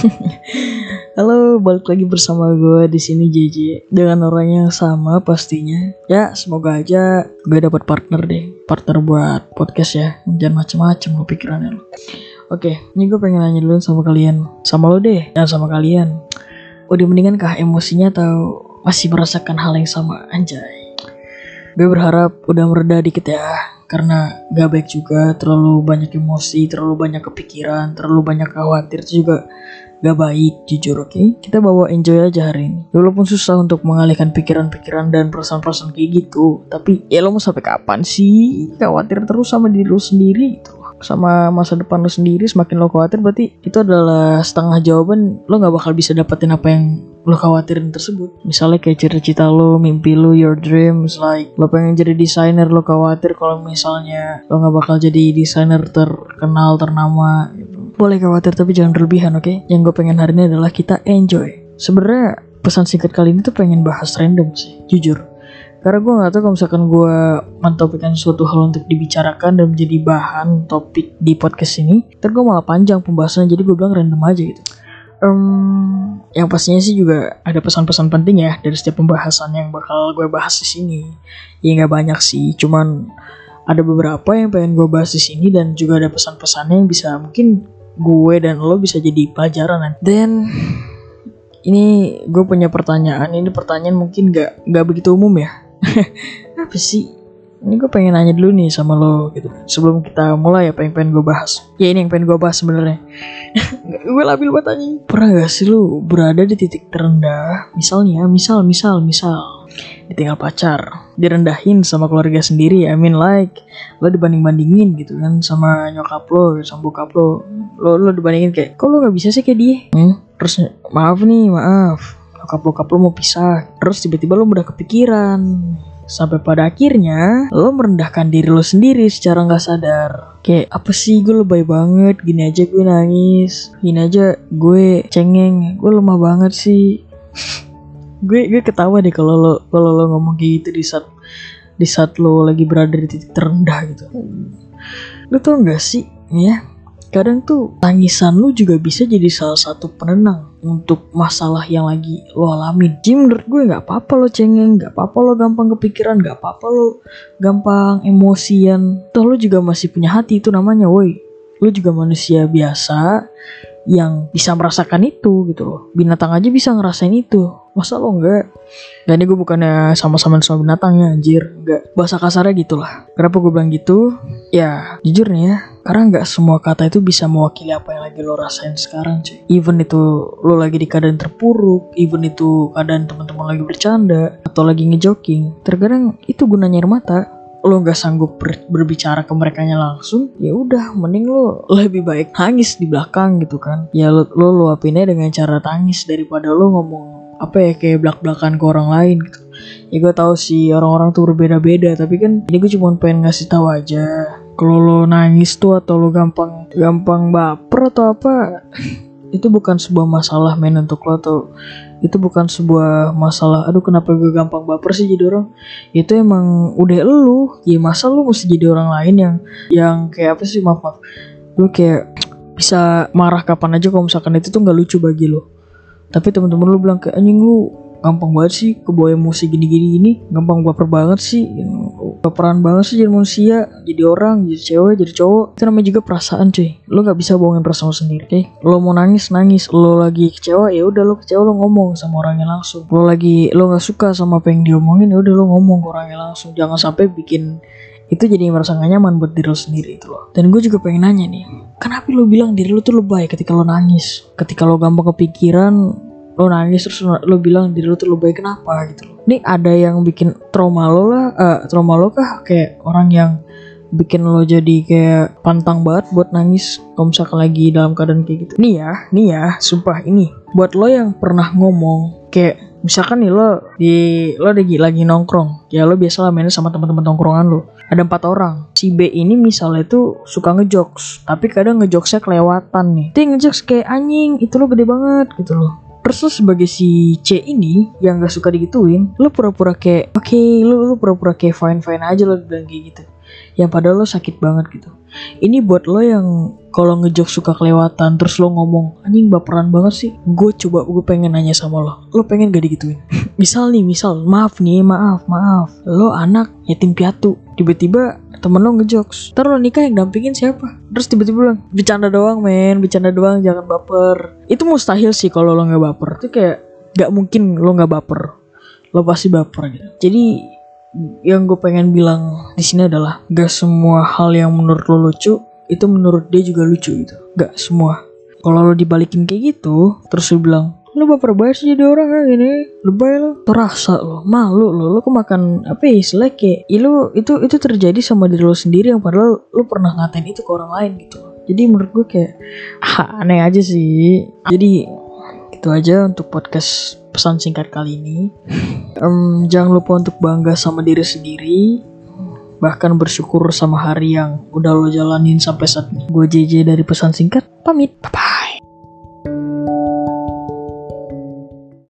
Halo, balik lagi bersama gue di sini JJ dengan orang yang sama pastinya. Ya, semoga aja gue dapat partner deh, partner buat podcast ya. Jangan macem-macem lo pikirannya lo. Oke, ini gue pengen nanya dulu sama kalian, sama lo deh, dan sama kalian. Udah mendingan kah emosinya atau masih merasakan hal yang sama anjay? Gue berharap udah mereda dikit ya, karena gak baik juga terlalu banyak emosi, terlalu banyak kepikiran, terlalu banyak khawatir itu juga gak baik jujur oke okay? kita bawa enjoy aja hari ini walaupun susah untuk mengalihkan pikiran-pikiran dan perasaan-perasaan kayak gitu tapi ya lo mau sampai kapan sih khawatir terus sama diri lo sendiri gitu sama masa depan lo sendiri semakin lo khawatir berarti itu adalah setengah jawaban lo gak bakal bisa dapetin apa yang lo khawatirin tersebut misalnya kayak cita-cita lo mimpi lo your dreams like lo pengen jadi desainer lo khawatir kalau misalnya lo nggak bakal jadi desainer terkenal ternama gitu. boleh khawatir tapi jangan berlebihan oke okay? yang gue pengen hari ini adalah kita enjoy sebenarnya pesan singkat kali ini tuh pengen bahas random sih jujur karena gue gak tahu kalau misalkan gue mentopikkan suatu hal untuk dibicarakan dan menjadi bahan topik di podcast ini ntar gue malah panjang pembahasannya jadi gue bilang random aja gitu um, yang pastinya sih juga ada pesan-pesan penting ya dari setiap pembahasan yang bakal gue bahas di sini. Ya nggak banyak sih, cuman ada beberapa yang pengen gue bahas di sini dan juga ada pesan-pesannya yang bisa mungkin gue dan lo bisa jadi pelajaran. Dan ini gue punya pertanyaan. Ini pertanyaan mungkin gak nggak begitu umum ya. Apa sih? ini gue pengen nanya dulu nih sama lo gitu. Sebelum kita mulai apa yang pengen gue bahas. Ya ini yang pengen gue bahas sebenarnya. Gue labil buat tanya pernah gak sih lo berada di titik terendah? Misalnya misal misal misal. Ditinggal pacar direndahin sama keluarga sendiri I mean like lo dibanding bandingin gitu kan sama nyokap lo sama bokap lo. Lo lo dibandingin kayak kok lo nggak bisa sih kayak dia? Hmm? terus maaf nih maaf nyokap bokap lo mau pisah terus tiba-tiba lo udah kepikiran Sampai pada akhirnya lo merendahkan diri lo sendiri secara nggak sadar. Kayak apa sih gue lebay banget, gini aja gue nangis, gini aja gue cengeng, gue lemah banget sih. gue gue ketawa deh kalau lo kalau lo ngomong kayak gitu di saat di saat lo lagi berada di titik terendah gitu. Lo tau gak sih ya kadang tuh tangisan lu juga bisa jadi salah satu penenang untuk masalah yang lagi lo alamin. Jadi menurut gue nggak apa-apa lo cengeng, nggak apa-apa lo gampang kepikiran, nggak apa-apa lo gampang emosian. Toh lo juga masih punya hati itu namanya, woi. Lo juga manusia biasa yang bisa merasakan itu gitu loh. Binatang aja bisa ngerasain itu. Masa lo enggak? Dan ini gue bukannya sama-sama sama binatang ya anjir. Enggak. Bahasa kasarnya gitulah. Kenapa gue bilang gitu? Ya jujur nih ya. Karena nggak semua kata itu bisa mewakili apa yang lagi lo rasain sekarang cuy. Even itu lo lagi di keadaan terpuruk. Even itu keadaan teman-teman lagi bercanda. Atau lagi ngejoking. Terkadang itu gunanya air mata lo nggak sanggup ber berbicara ke mereka langsung ya udah mending lo lebih baik nangis di belakang gitu kan ya lo lo luapinnya dengan cara tangis daripada lo ngomong apa ya kayak belak belakan ke orang lain gitu. Ya gue tahu sih orang-orang tuh berbeda-beda tapi kan ini gue cuma pengen ngasih tahu aja. Kalau lo nangis tuh atau lo gampang gampang baper atau apa itu bukan sebuah masalah men untuk lo atau itu bukan sebuah masalah. Aduh kenapa gue gampang baper sih jadi orang? Itu emang udah lu. Ya masa lu mesti jadi orang lain yang yang kayak apa sih? Maaf maaf. Lu kayak bisa marah kapan aja kalau misalkan itu tuh nggak lucu bagi lo tapi teman-teman lu bilang kayak anjing lu gampang banget sih kebawa emosi gini-gini gini. Gampang baper banget sih baperan banget sih jadi manusia jadi orang jadi cewek jadi cowok. Itu namanya juga perasaan cuy. Lo nggak bisa bohongin perasaan lo sendiri oke? Okay? lo mau nangis nangis. Lo lagi kecewa ya udah lo kecewa lo ngomong sama orangnya langsung. Lo lagi lo nggak suka sama apa yang diomongin ya udah lo ngomong ke orangnya langsung. Jangan sampai bikin itu jadi merasa gak nyaman buat diri lo sendiri itu loh. Dan gue juga pengen nanya nih kenapa lo bilang diri lo tuh lebay ketika lo nangis? Ketika lo gampang kepikiran lo nangis terus lo, lo bilang diri lo tuh lebih kenapa gitu loh. Ini ada yang bikin trauma lo lah, uh, trauma lo kah? Kayak orang yang bikin lo jadi kayak pantang banget buat nangis kalau misalkan lagi dalam keadaan kayak gitu. Nih ya, nih ya, sumpah ini. Buat lo yang pernah ngomong kayak misalkan nih lo di lo lagi lagi nongkrong ya lo biasa lah mainnya sama teman-teman nongkrongan lo. Ada empat orang. Si B ini misalnya tuh suka ngejokes tapi kadang ngejokesnya kelewatan nih. Dia ngejokes kayak anjing itu lo gede banget gitu loh Terus lu sebagai si C ini yang gak suka digituin, lu pura-pura kayak oke, okay, lu lu pura-pura kayak fine fine aja lo bilang kayak gitu. yang padahal lo sakit banget gitu. Ini buat lo yang kalau ngejok suka kelewatan terus lo ngomong anjing baperan banget sih. Gue coba gue pengen nanya sama lo lo pengen gak digituin? Misal nih misal maaf nih maaf maaf. Lo anak yatim piatu tiba-tiba temen lo ngejokes. Ntar lo nikah yang dampingin siapa? Terus tiba-tiba bilang bercanda doang men bercanda doang jangan baper. Itu mustahil sih kalau lo nggak baper. Itu kayak gak mungkin lo nggak baper. Lo pasti baper gitu. Jadi yang gue pengen bilang di sini adalah gak semua hal yang menurut lo lucu itu menurut dia juga lucu gitu. Gak semua. Kalau lo dibalikin kayak gitu terus lo bilang lo baper banget sih jadi orang kayak gini. Lebay lo terasa lo malu lo lo kemakan apa ya istilahnya kayak ya lo itu itu terjadi sama diri lo sendiri yang padahal lo pernah ngatain itu ke orang lain gitu. Jadi menurut gue kayak ah, aneh aja sih. Jadi itu aja untuk podcast pesan singkat kali ini. Um, jangan lupa untuk bangga sama diri sendiri. Bahkan bersyukur sama hari yang udah lo jalanin sampai saat ini. Gue JJ dari pesan singkat pamit. Bye bye